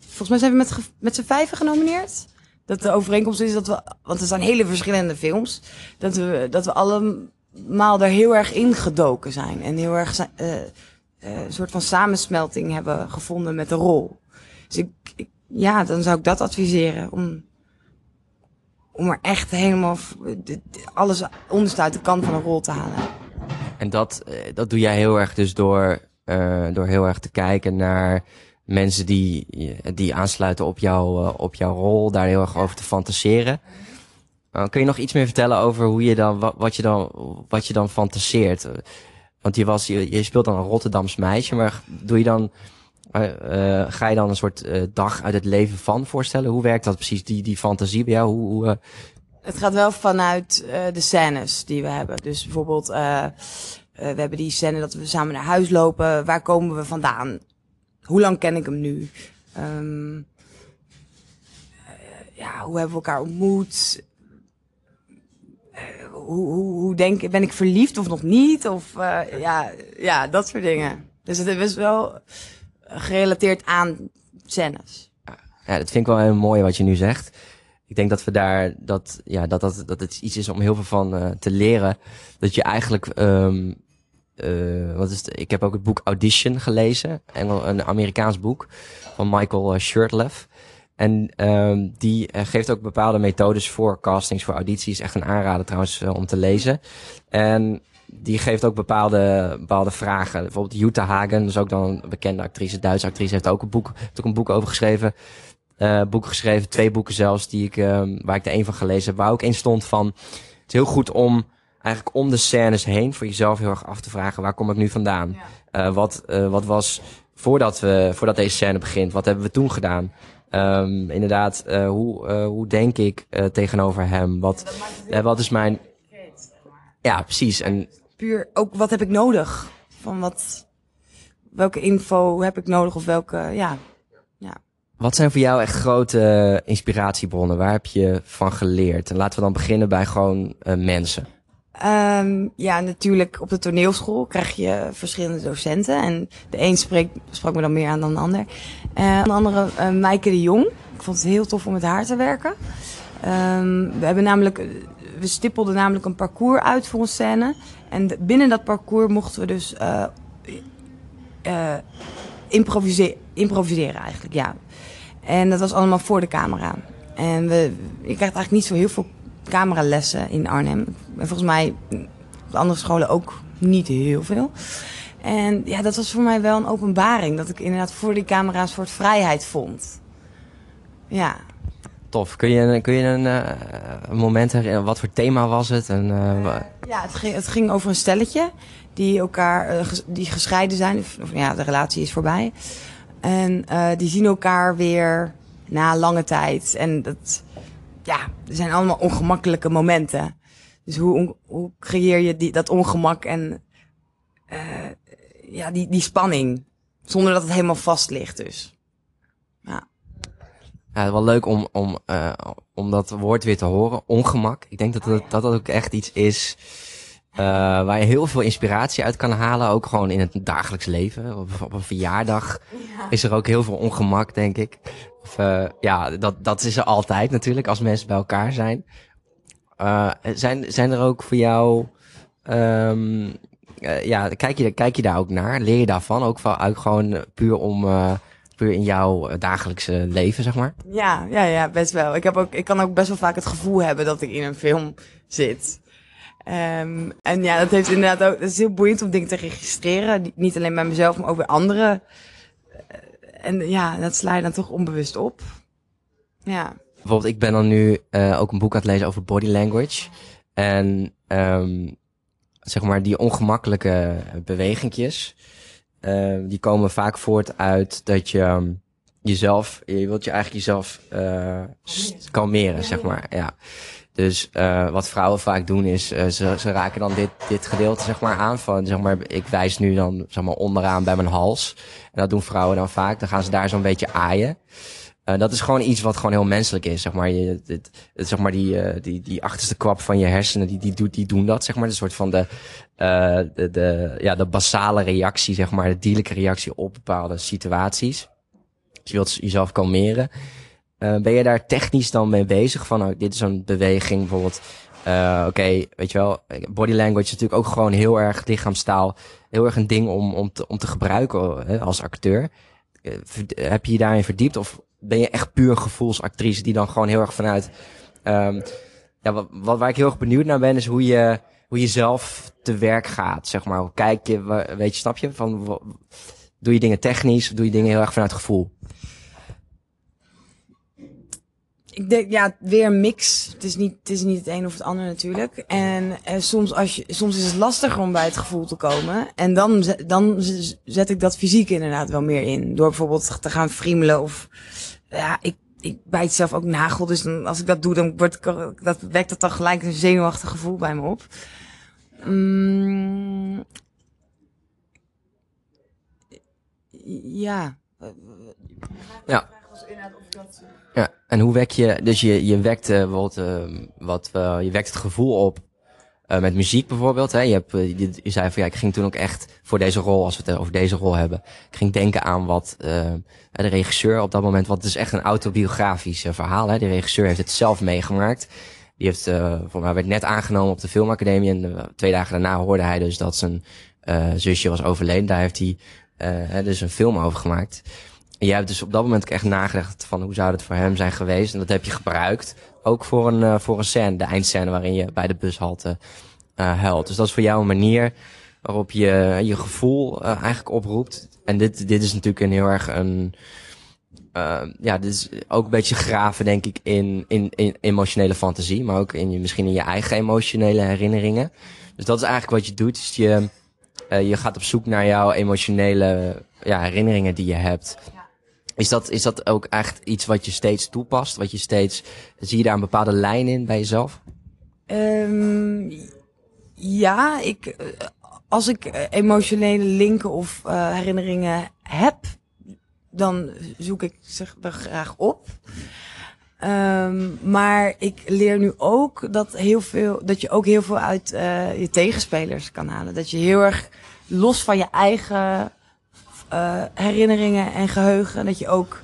Volgens mij zijn we met, met z'n vijven genomineerd. Dat de overeenkomst is dat we. Want er zijn hele verschillende films. Dat we, dat we allemaal er heel erg ingedoken zijn. En heel erg uh, uh, een soort van samensmelting hebben gevonden met de rol. Dus ik, ja, dan zou ik dat adviseren. Om, om er echt helemaal alles onderste uit de kant van een rol te halen. En dat, eh, dat doe jij heel erg dus door, door heel erg te kijken naar mensen die, die aansluiten op, jou, op jouw rol, daar heel erg over te fantaseren. Uh, kun je nog iets meer vertellen over hoe je dan, wat, je dan, wat je dan fantaseert? Want je, was, je, je speelt dan een Rotterdams meisje, maar doe je dan, ga je dan een soort dag uit het leven van voorstellen? Hoe werkt dat precies, die, die fantasie bij jou? Hoe, hoe het gaat wel vanuit de scènes die we hebben. Dus bijvoorbeeld, we hebben die scène dat we samen naar huis lopen. Waar komen we vandaan? Hoe lang ken ik hem nu? Um, ja, hoe hebben we elkaar ontmoet? Hoe, hoe, hoe denk ik, ben ik verliefd of nog niet? Of ja, ja, dat soort dingen. Dus het is wel gerelateerd aan scènes. Ja, dat vind ik wel heel mooi wat je nu zegt ik denk dat we daar dat ja dat dat dat het iets is om heel veel van uh, te leren. Dat je eigenlijk um, uh, wat is ik heb ook het boek Audition gelezen, Engel, een Amerikaans boek van Michael Shurtleff. En um, die geeft ook bepaalde methodes voor castings, voor audities. Echt een aanrader trouwens om te lezen. En die geeft ook bepaalde, bepaalde vragen. Bijvoorbeeld Jutta Hagen, dus ook dan een bekende actrice, Duitse actrice, heeft ook een boek, heeft ook een boek over geschreven uh, boeken geschreven, twee boeken zelfs, die ik, uh, waar ik er een van gelezen heb, waar ook in stond van, het is heel goed om eigenlijk om de scènes heen voor jezelf heel erg af te vragen, waar kom ik nu vandaan? Ja. Uh, wat, wat was, voordat, we, voordat deze scène begint, wat hebben we toen gedaan? Um, inderdaad, uh, hoe, uh, hoe denk ik uh, tegenover hem? Wat, wat is mijn... Ja, precies. En... Puur, ook wat heb ik nodig? Van wat, welke info heb ik nodig of welke, ja, ja. Wat zijn voor jou echt grote inspiratiebronnen? Waar heb je van geleerd? En laten we dan beginnen bij gewoon mensen. Um, ja, natuurlijk op de toneelschool krijg je verschillende docenten. En de een sprak me dan meer aan dan de ander. Uh, de andere, uh, de Jong. Ik vond het heel tof om met haar te werken. Um, we hebben namelijk, we stippelden namelijk een parcours uit voor een scène. En binnen dat parcours mochten we dus uh, improviseren, improviseren eigenlijk, ja. En dat was allemaal voor de camera. En we, je krijgt eigenlijk niet zo heel veel cameralessen in Arnhem. En volgens mij op andere scholen ook niet heel veel. En ja, dat was voor mij wel een openbaring. Dat ik inderdaad voor die camera een soort vrijheid vond. Ja. Tof. Kun je, kun je een, uh, een moment herinneren? Wat voor thema was het? En, uh, ja, het ging, het ging over een stelletje die elkaar die gescheiden zijn. Of, of, ja, de relatie is voorbij. En die zien elkaar weer na lange tijd. En dat, ja, er zijn allemaal ongemakkelijke momenten. Dus hoe, hoe creëer je die, dat ongemak en uh, ja, die, die spanning? Zonder dat het helemaal vast ligt dus. Ja. Ja, wel leuk om, om, uh, om dat woord weer te horen. Ongemak. Ik denk dat dat, dat, dat ook echt iets is uh, waar je heel veel inspiratie uit kan halen. Ook gewoon in het dagelijks leven. Op, op een verjaardag ja. is er ook heel veel ongemak, denk ik. Uh, ja, dat, dat is er altijd natuurlijk als mensen bij elkaar zijn. Uh, zijn, zijn er ook voor jou um, eh, ja, kijk je, kijk je daar ook naar? Leer je daarvan? Ook, van, ook gewoon puur om, puur in jouw eh, dagelijkse leven, zeg maar? Ja, ja, ja, best wel. Ik, heb ook, ik kan ook best wel vaak het gevoel hebben dat ik in een film zit. Um, en ja, dat heeft inderdaad ook, het is heel boeiend om dingen te registreren. Niet alleen bij mezelf, maar ook bij anderen. En ja, dat sla je dan toch onbewust op. Ja. Bijvoorbeeld, ik ben dan nu uh, ook een boek aan het lezen over body language. En um, zeg maar die ongemakkelijke bewegingjes, uh, die komen vaak voort uit dat je um, jezelf, je wilt je eigenlijk jezelf uh, kalmeren, zeg maar. Ja. Dus uh, wat vrouwen vaak doen is, uh, ze, ze raken dan dit, dit gedeelte zeg maar aan van, zeg maar, ik wijs nu dan zeg maar onderaan bij mijn hals. En dat doen vrouwen dan vaak. Dan gaan ze daar zo'n beetje aaien. Uh, dat is gewoon iets wat gewoon heel menselijk is, zeg maar. Je, het, het, zeg maar die, die, die achterste kwap van je hersenen, die, die, die doen dat, zeg maar. Een soort van de, de, de, ja, de basale reactie, zeg maar. De dierlijke reactie op bepaalde situaties. Dus je wilt jezelf kalmeren. Ben je daar technisch dan mee bezig? Van, oh, dit is een beweging, bijvoorbeeld. Oké, okay, weet je wel, body language is natuurlijk ook gewoon heel erg lichaamstaal. Heel erg een ding om, om, te, om te gebruiken hè, als acteur. Heb je je daarin verdiept? Of ben je echt puur gevoelsactrice die dan gewoon heel erg vanuit. Um, ja, wat, wat, waar ik heel erg benieuwd naar ben, is hoe je, hoe je zelf te werk gaat. Zeg maar, kijk je, weet je, snap je? Van, doe je dingen technisch, doe je dingen heel erg vanuit gevoel? Ik denk, ja, weer een mix. Het is niet het, is niet het een of het ander natuurlijk. En eh, soms, als je, soms is het lastiger om bij het gevoel te komen. En dan, dan zet ik dat fysiek inderdaad wel meer in. Door bijvoorbeeld te gaan friemelen of ja, ik, ik bijt zelf ook nagel. Dus dan, als ik dat doe, dan wordt, dat wekt dat dan gelijk een zenuwachtig gevoel bij me op. Mm, ja. Ja. Ja, en hoe wek je, dus je, je wekt uh, wat, uh, wat uh, je wekt het gevoel op uh, met muziek bijvoorbeeld. Hè? Je, hebt, je, je, zei van ja, ik ging toen ook echt voor deze rol, als we het over deze rol hebben, ik ging denken aan wat de regisseur op dat moment, want het is echt een autobiografisch verhaal. Hè? De regisseur heeft het zelf meegemaakt. Die heeft, voor mij werd net aangenomen op de filmacademie en twee dagen daarna hoorde hij dus dat zijn zusje was overleden. Daar heeft hij dus een film over gemaakt. En jij hebt dus op dat moment echt nagedacht van hoe zou het voor hem zijn geweest. En dat heb je gebruikt ook voor een, uh, voor een scène, de eindscène waarin je bij de bushalte uh, huilt. Dus dat is voor jou een manier waarop je je gevoel uh, eigenlijk oproept. En dit, dit is natuurlijk een heel erg een, ja, dit is ook een beetje graven, denk ik, in, in, in emotionele fantasie, maar ook in je, misschien in je eigen emotionele herinneringen. Dus dat is eigenlijk wat je doet. Dus je, je gaat op zoek naar jouw emotionele ja, herinneringen die je hebt. Is dat, is dat ook echt iets wat je steeds toepast? Wat je steeds, zie je daar een bepaalde lijn in bij jezelf? Um, ja, ik, als ik emotionele linken of uh, herinneringen heb, dan zoek ik ze er graag op. Um, maar ik leer nu ook dat, heel veel, dat je ook heel veel uit uh, je tegenspelers kan halen. Dat je heel erg los van je eigen uh, herinneringen en geheugen, dat je ook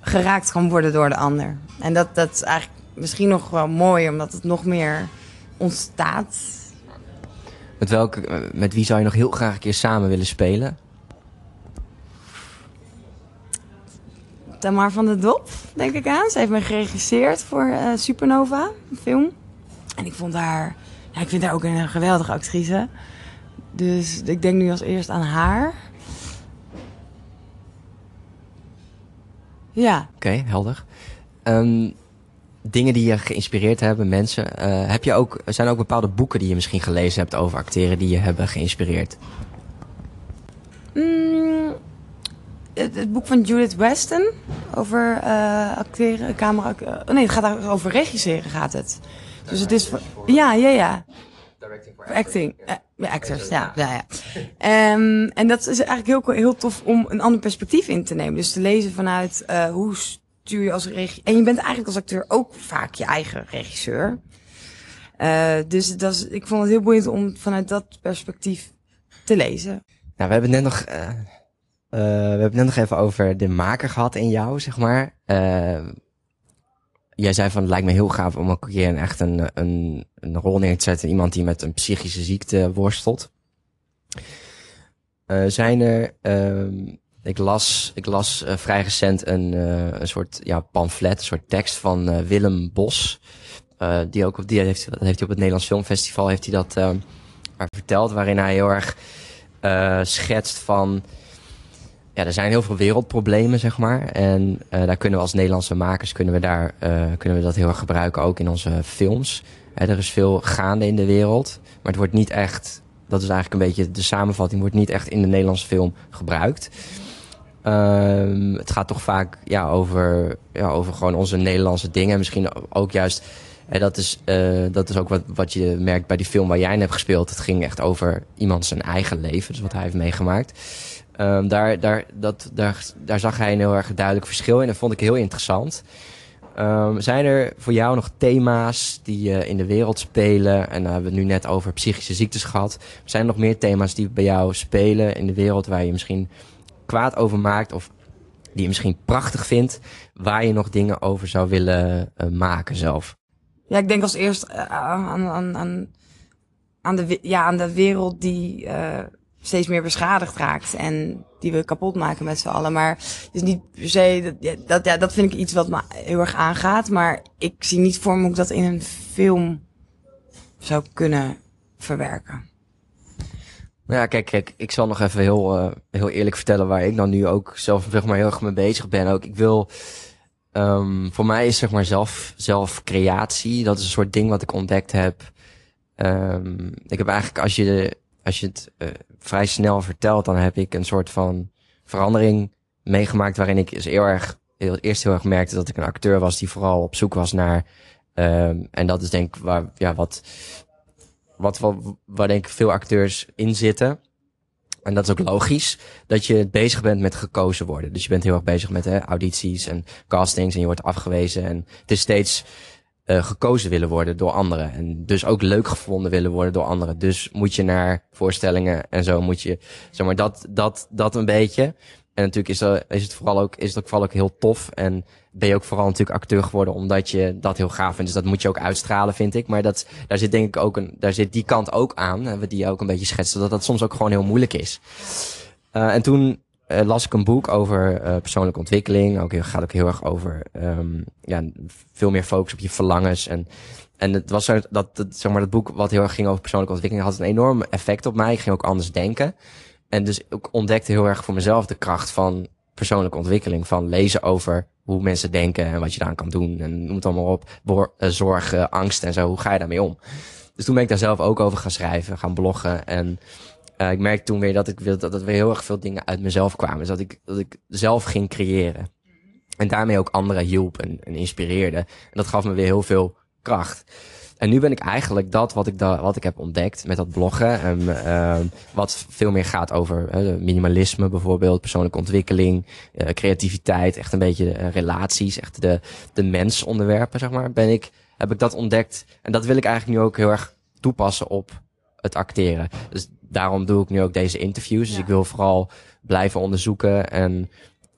geraakt kan worden door de ander. En dat, dat is eigenlijk misschien nog wel mooi, omdat het nog meer ontstaat. Met, welke, met wie zou je nog heel graag een keer samen willen spelen? Tamar van der Dop, denk ik aan. Ze heeft me geregisseerd voor uh, Supernova, een film. En ik vond haar, ja, ik vind haar ook een geweldige actrice. Dus ik denk nu als eerst aan haar. Ja. Oké, okay, helder. Um, dingen die je geïnspireerd hebben, mensen. Uh, heb je ook, zijn er ook bepaalde boeken die je misschien gelezen hebt over acteren die je hebben geïnspireerd? Mm, het, het, boek van Judith Weston over uh, acteren, camera. Uh, nee, het gaat over regisseren gaat het. Dus het is. Ja, ja, ja. Acting. Uh, actors, ja. ja, ja. Um, en dat is eigenlijk heel, heel tof om een ander perspectief in te nemen. Dus te lezen vanuit uh, hoe stuur je als regisseur. En je bent eigenlijk als acteur ook vaak je eigen regisseur. Uh, dus dat is, ik vond het heel boeiend om vanuit dat perspectief te lezen. Nou, we hebben net nog, uh, uh, we hebben net nog even over de maker gehad in jou, zeg maar. Jij zei van, het lijkt me heel gaaf om een keer echt een, een, een rol neer te zetten. Iemand die met een psychische ziekte worstelt. Uh, zijn er, uh, ik las, ik las uh, vrij recent een, uh, een soort ja, pamflet, een soort tekst van Willem Bos. die ook op die heeft, heeft hij op het Nederlands Filmfestival heeft hij dat ehm, verteld, waarin hij heel erg schetst van ja, er zijn heel veel wereldproblemen, zeg maar. En uh, daar kunnen we als Nederlandse makers kunnen we daar, uh, kunnen we dat heel erg gebruiken, ook in onze films. Hè, er is veel gaande in de wereld, maar het wordt niet echt, dat is eigenlijk een beetje de samenvatting, wordt niet echt in de Nederlandse film gebruikt. Um, het gaat toch vaak ja, over, ja, over gewoon onze Nederlandse dingen. Misschien ook juist, hè, dat, is, uh, dat is ook wat, wat je merkt bij die film waar jij in hebt gespeeld. Het ging echt over iemand zijn eigen leven, dus wat hij heeft meegemaakt. Um, daar, daar, dat, daar, daar zag hij een heel erg duidelijk verschil in. Dat vond ik heel interessant. Um, zijn er voor jou nog thema's die uh, in de wereld spelen? En dan hebben we het nu net over psychische ziektes gehad. Zijn er nog meer thema's die bij jou spelen in de wereld waar je misschien kwaad over maakt of die je misschien prachtig vindt, waar je nog dingen over zou willen uh, maken zelf? Ja, ik denk als eerst uh, aan, aan, aan, aan, de, ja, aan de wereld die steeds meer beschadigd raakt. En die we kapot maken met z'n allen. Maar is niet per se, dat, dat, ja, dat vind ik iets wat me heel erg aangaat. Maar ik zie niet voor me hoe ik dat in een film zou kunnen verwerken. Nou ja, kijk, kijk, ik zal nog even heel, uh, heel eerlijk vertellen waar ik dan nu ook zelf zeg maar heel erg mee bezig ben. Ook ik wil, um, voor mij is zeg maar zelf, zelf creatie, dat is een soort ding wat ik ontdekt heb. Um, ik heb eigenlijk als je als je het uh, vrij snel vertelt, dan heb ik een soort van verandering meegemaakt waarin ik dus heel erg, heel, eerst heel erg merkte dat ik een acteur was die vooral op zoek was naar, um, en dat is denk ik waar, ja, wat, wat, wat, waar denk ik veel acteurs in zitten. En dat is ook logisch, dat je bezig bent met gekozen worden. Dus je bent heel erg bezig met hè, audities en castings en je wordt afgewezen. En het is steeds uh, gekozen willen worden door anderen. En dus ook leuk gevonden willen worden door anderen. Dus moet je naar voorstellingen en zo moet je, zeg maar, dat, dat, dat een beetje. En natuurlijk is, dat, is het vooral ook, is het ook vooral ook heel tof. En ben je ook vooral natuurlijk acteur geworden omdat je dat heel gaaf vindt. Dus dat moet je ook uitstralen, vind ik. Maar dat, daar zit denk ik ook een, daar zit die kant ook aan. We die ook een beetje schetsen. Dat dat soms ook gewoon heel moeilijk is. Uh, en toen uh, las ik een boek over uh, persoonlijke ontwikkeling. Ook gaat ook heel erg over um, ja, veel meer focus op je verlangens. En, en het was zo dat, dat, zeg maar, dat boek wat heel erg ging over persoonlijke ontwikkeling had een enorm effect op mij. Ik ging ook anders denken. En dus ik ontdekte heel erg voor mezelf de kracht van persoonlijke ontwikkeling. Van lezen over hoe mensen denken en wat je daaraan kan doen. En noem het allemaal op. Boor, uh, zorg, angst en zo. Hoe ga je daarmee om? Dus toen ben ik daar zelf ook over gaan schrijven, gaan bloggen. En uh, ik merkte toen weer dat ik dat, dat weer heel erg veel dingen uit mezelf kwamen. Dus dat ik, dat ik zelf ging creëren. En daarmee ook anderen hielp en, inspireerde. En dat gaf me weer heel veel kracht. En nu ben ik eigenlijk dat wat ik, da wat ik heb ontdekt met dat bloggen. En, uh, wat veel meer gaat over minimalisme bijvoorbeeld, persoonlijke ontwikkeling, uh, creativiteit, echt een beetje relaties, echt de, de mensonderwerpen, zeg maar. Ben ik, heb ik dat ontdekt. En dat wil ik eigenlijk nu ook heel erg toepassen op het acteren. Dus daarom doe ik nu ook deze interviews. Dus ik wil vooral blijven onderzoeken en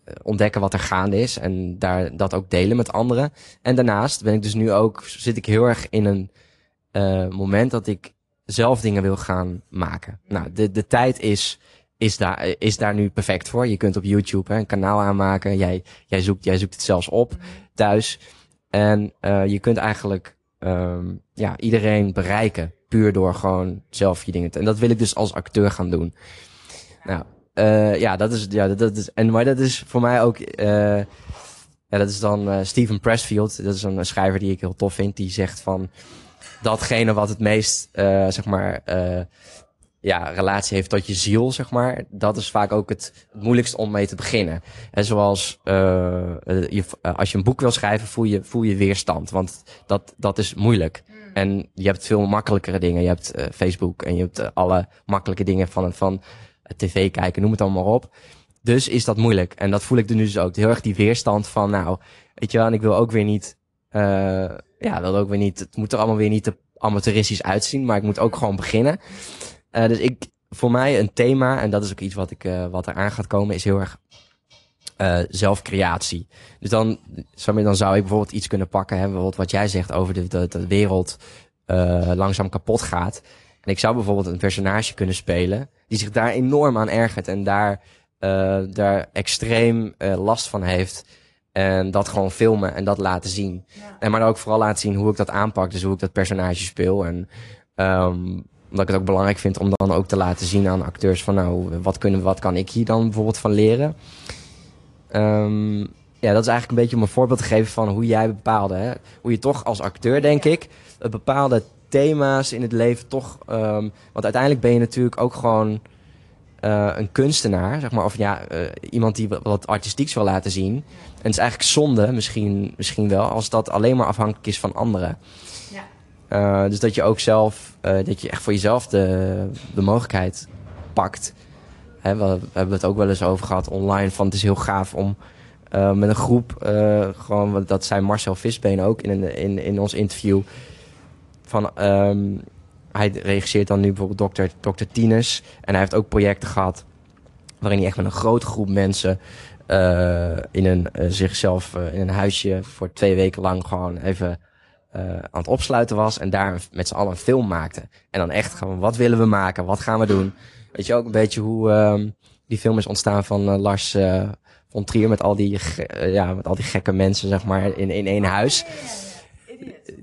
eh, ontdekken wat er gaande is. En daar dat ook delen met anderen. En daarnaast ben ik dus nu ook, zit ik heel erg in een uh, moment dat ik zelf dingen wil gaan maken. Nou, de, de tijd is, is, daar, is daar nu perfect voor. Je kunt op YouTube hè, een kanaal aanmaken. Jij, jij, zoekt, jij zoekt het zelfs op mhm. thuis. En uh, je kunt eigenlijk um, ja, iedereen bereiken puur door gewoon zelf je dingen te... En dat wil ik dus als acteur gaan doen. Nou, uh, ja, dat is, ja, dat, dat, is, en maar dat is voor mij ook, uh, ja, dat is dan uh, Steven Pressfield. Dat is een schrijver die ik heel tof vind. Die zegt van, datgene wat het meest, zeg maar, ja, relatie heeft tot je ziel, zeg maar. Dat is vaak ook het, het moeilijkst om mee te beginnen. En zoals, je, als je een boek wil schrijven, voel je, voel je weerstand. Want dat, dat is moeilijk. En je hebt veel makkelijkere dingen. Je hebt uh, Facebook en je hebt uh, alle makkelijke dingen van, van tv kijken, noem het allemaal op. Dus is dat moeilijk. En dat voel ik er nu dus ook. Heel erg die weerstand van, nou, weet je wel, en ik wil ook weer niet, ja, wil ook weer niet, het moet er allemaal weer niet te amateuristisch uitzien, maar ik moet ook gewoon beginnen. dus ik, voor mij een thema, en dat is ook iets wat ik, wat er aan gaat komen, is heel erg uh, zelfcreatie. Dus dan, dan zou ik bijvoorbeeld iets kunnen pakken, hè, bijvoorbeeld wat jij zegt over de, de, de wereld uh, langzaam kapot gaat. En ik zou bijvoorbeeld een personage kunnen spelen die zich daar enorm aan ergert en daar, uh, daar extreem last van heeft. En dat gewoon filmen en dat laten zien. Ja. En maar ook vooral laten zien hoe ik dat aanpak. Dus hoe ik dat personage speel. En um, omdat ik het ook belangrijk vind om dan ook te laten zien aan acteurs van nou, wat, kunnen, wat kan ik hier dan bijvoorbeeld van leren? Um, ja, dat is eigenlijk een beetje om een voorbeeld te geven van hoe jij bepaalde. Hè? Hoe je toch als acteur, denk ik, bepaalde thema's in het leven toch. Um, want uiteindelijk ben je natuurlijk ook gewoon uh, een kunstenaar, zeg maar. Of ja, uh, iemand die wat artistieks wil laten zien. En het is eigenlijk zonde, misschien, misschien wel, als dat alleen maar afhankelijk is van anderen. Uh, dus dat je ook zelf, dat je echt voor jezelf de, de mogelijkheid pakt. We, hebben het ook wel eens over gehad online. Van het is heel gaaf om uh, met een groep, gewoon, dat zei Marcel Visbeen ook in, in, in ons interview. Van, um, hij regisseert dan nu bijvoorbeeld dokter, dokter Tines. En hij heeft ook projecten gehad waarin hij echt met een grote groep mensen in een, zichzelf in een huisje voor twee weken lang gewoon even aan het opsluiten was en daar met z'n allen een film maakte. En dan echt gewoon, wat willen we maken? Wat gaan we doen? Weet je ook een beetje hoe um, die film is ontstaan van uh, Lars uh, von Trier met al die, ja, met al die gekke mensen, zeg maar, in, in één huis.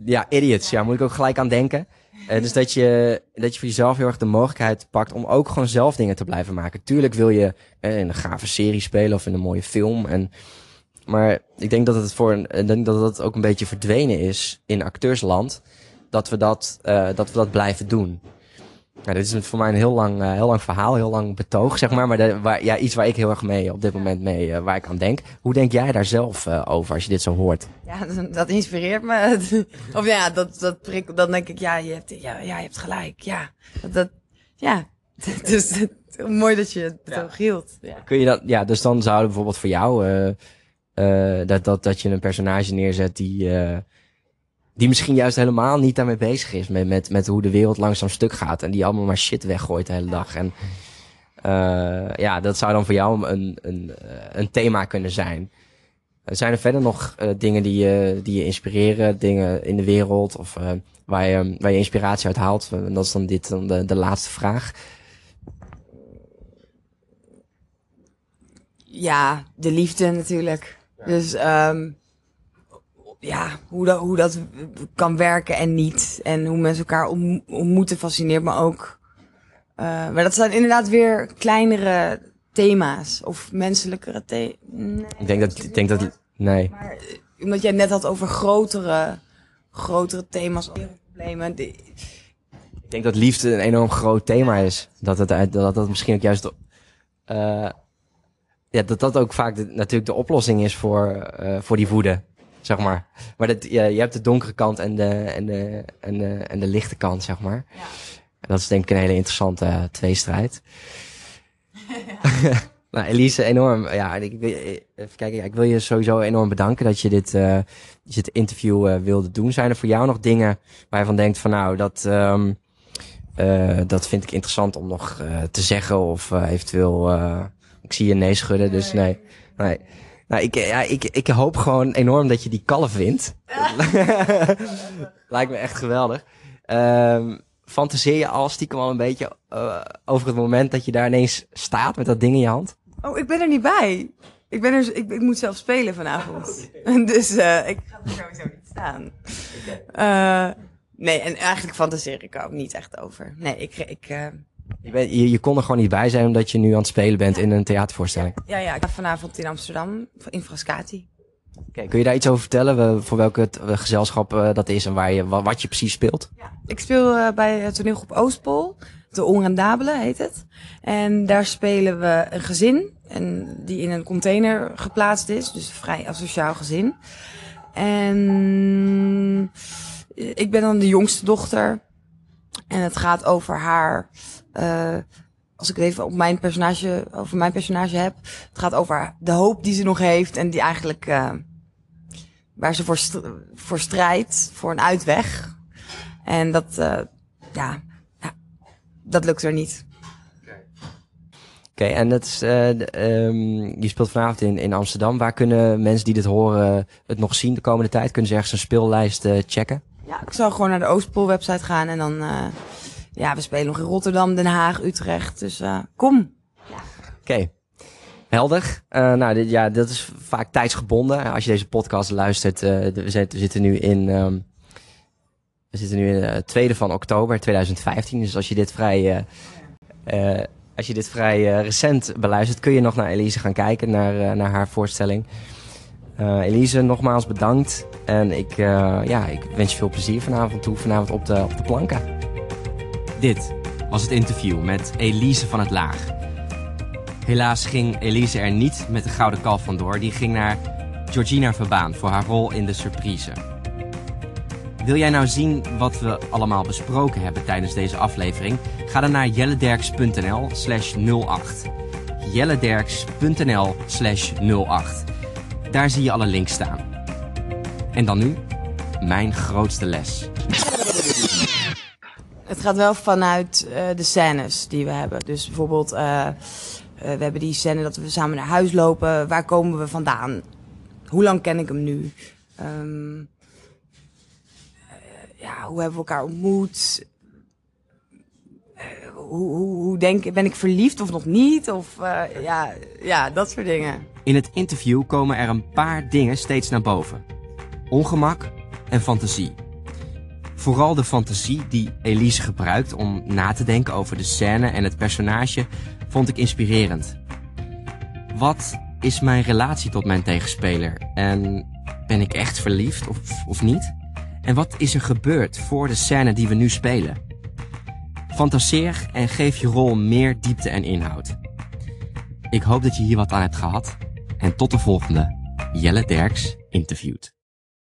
Ja, idiots. Ja, moet ik ook gelijk aan denken. Uh, dus dat je, dat je voor jezelf heel erg de mogelijkheid pakt om ook gewoon zelf dingen te blijven maken. Tuurlijk wil je uh, in een gave serie spelen of in een mooie film. En maar ik denk dat het voor een, denk dat het ook een beetje verdwenen is in acteursland. Dat we dat, uh, dat, we dat blijven doen. Nou, dit is voor mij een heel lang, uh, heel lang verhaal, heel lang betoog, zeg maar. Maar de, waar, ja, iets waar ik heel erg mee op dit moment mee, uh, waar ik aan denk. Hoe denk jij daar zelf over als je dit zo hoort? Ja, dat, dat inspireert me. of ja, dat, dat prik, dan denk ik, ja, je hebt, ja, ja, je hebt gelijk. Ja, dat, dat ja. dus mooi dat je het betoog hield. Ja. Kun je dat, ja, dus dan zouden bijvoorbeeld voor jou dat, dat, dat je een personage neerzet die, die misschien juist helemaal niet daarmee bezig is. Met, met, met hoe de wereld langzaam stuk gaat. En die allemaal maar shit weggooit de hele dag. En uh, ja, dat zou dan voor jou een, een, een thema kunnen zijn. Zijn er verder nog dingen die je, die je inspireren? Dingen in de wereld? Of waar, je, waar je inspiratie uit haalt? En dat is dan dit dan de, de laatste vraag. Ja, de liefde natuurlijk. Dus um, ja, hoe dat, hoe dat kan werken en niet. En hoe mensen elkaar ontmoeten fascineert me ook. Uh, maar dat zijn inderdaad weer kleinere thema's. Of menselijkere thema's. Nee, ik denk dat, ik denk dat, nee. Maar eh, omdat jij net had over grotere, grotere thema's, problemen. Ik denk dat liefde een enorm groot thema is. Dat het, dat, dat misschien ook juist uh, ja, dat dat ook vaak de, natuurlijk de oplossing is voor, uh, voor die woede, zeg maar. Maar dat, ja, je hebt de donkere kant en de, en de, en de, en de lichte kant, zeg maar. Ja. En dat is denk ik een hele interessante uh, tweestrijd. nou, Elise, enorm. Ja, ik, even kijken. Ja, ik wil je sowieso enorm bedanken dat je dit, uh, dit interview uh, wilde doen. Zijn er voor jou nog dingen waar je van denkt van nou, dat, um, uh, dat vind ik interessant om nog te zeggen of eventueel ik zie je nee schudden, dus nee. nee. Nou, ik, ja, ik, ik hoop gewoon enorm dat je die kalf wint. Lijkt me echt geweldig. Um, fantaseer je al stiekem al een beetje uh, over het moment dat je daar ineens staat met dat ding in je hand? Oh, ik ben er niet bij. Ik, ben er, ik, ik moet zelf spelen vanavond. dus uh, ik ga er sowieso niet staan. Uh, nee, en eigenlijk fantaseer ik er ook niet echt over. Nee, ik... ik je, bent, je, je, kon er gewoon niet bij zijn omdat je nu aan het spelen bent in een theatervoorstelling. Ja, ja, ik ga vanavond in Amsterdam, in Frascati. Okay, kun je daar iets over vertellen? Voor welke gezelschap uh, dat is en waar je, wat je precies speelt? Ja, ik speel uh, bij het toneelgroep Oostpol. De Onrendabele heet het. En daar spelen we een gezin. En die in een container geplaatst is. Dus een vrij asociaal gezin. En ik ben dan de jongste dochter. En het gaat over haar uh, als ik het even op mijn personage, over mijn personage heb. Het gaat over de hoop die ze nog heeft en die eigenlijk, uh, waar ze voor, st voor strijdt, voor een uitweg. En dat, uh, ja, ja, dat lukt er niet. Oké, okay, en dat is, uh, um, je speelt vanavond in, in Amsterdam. Waar kunnen mensen die dit horen het nog zien de komende tijd? Kunnen ze ergens een speellijst uh, checken? Ja, ik zou gewoon naar de Oostpool website gaan en dan ja, we spelen nog in Rotterdam, Den Haag, Utrecht. Dus uh, kom. Oké. Helder. Uh, nou, dit, ja, dat is vaak tijdsgebonden. Als je deze podcast luistert, uh, we, zitten, we zitten nu in, um, we zitten nu in de tweede van oktober 2015. Dus als je dit vrij, uh, als je dit vrij recent beluistert, kun je nog naar Elise gaan kijken, naar, naar haar voorstelling. Elise, nogmaals bedankt. En ik, ja, ik wens je veel plezier vanavond toe, vanavond op de, op de planken. Dit was het interview met Elise van het Laag. Helaas ging Elise er niet met de gouden kalf vandoor. Die ging naar Georgina Verbaan voor haar rol in de surprise. Wil jij nou zien wat we allemaal besproken hebben tijdens deze aflevering? Ga dan naar jellederks.nl slash 08. jellederks.nl slash 08. Daar zie je alle links staan. En dan nu, mijn grootste les. Het gaat wel vanuit uh, de scènes die we hebben. Dus bijvoorbeeld... Uh, uh, we hebben die scène dat we samen naar huis lopen. Waar komen we vandaan? Hoe lang ken ik hem nu? Uh, ja, hoe hebben we elkaar ontmoet? Hoe, hoe, hoe denk, ben ik verliefd of nog niet? Of ja, ja, dat soort dingen. In het interview komen er een paar dingen steeds naar boven. Ongemak en fantasie. Vooral de fantasie die Elise gebruikt om na te denken over de scène en het personage vond ik inspirerend. Wat is mijn relatie tot mijn tegenspeler? En ben ik echt verliefd of, of niet? En wat is er gebeurd voor de scène die we nu spelen? Fantaseer en geef je rol meer diepte en inhoud. Ik hoop dat je hier wat aan hebt gehad. En tot de volgende. Jelle Derks interviewt.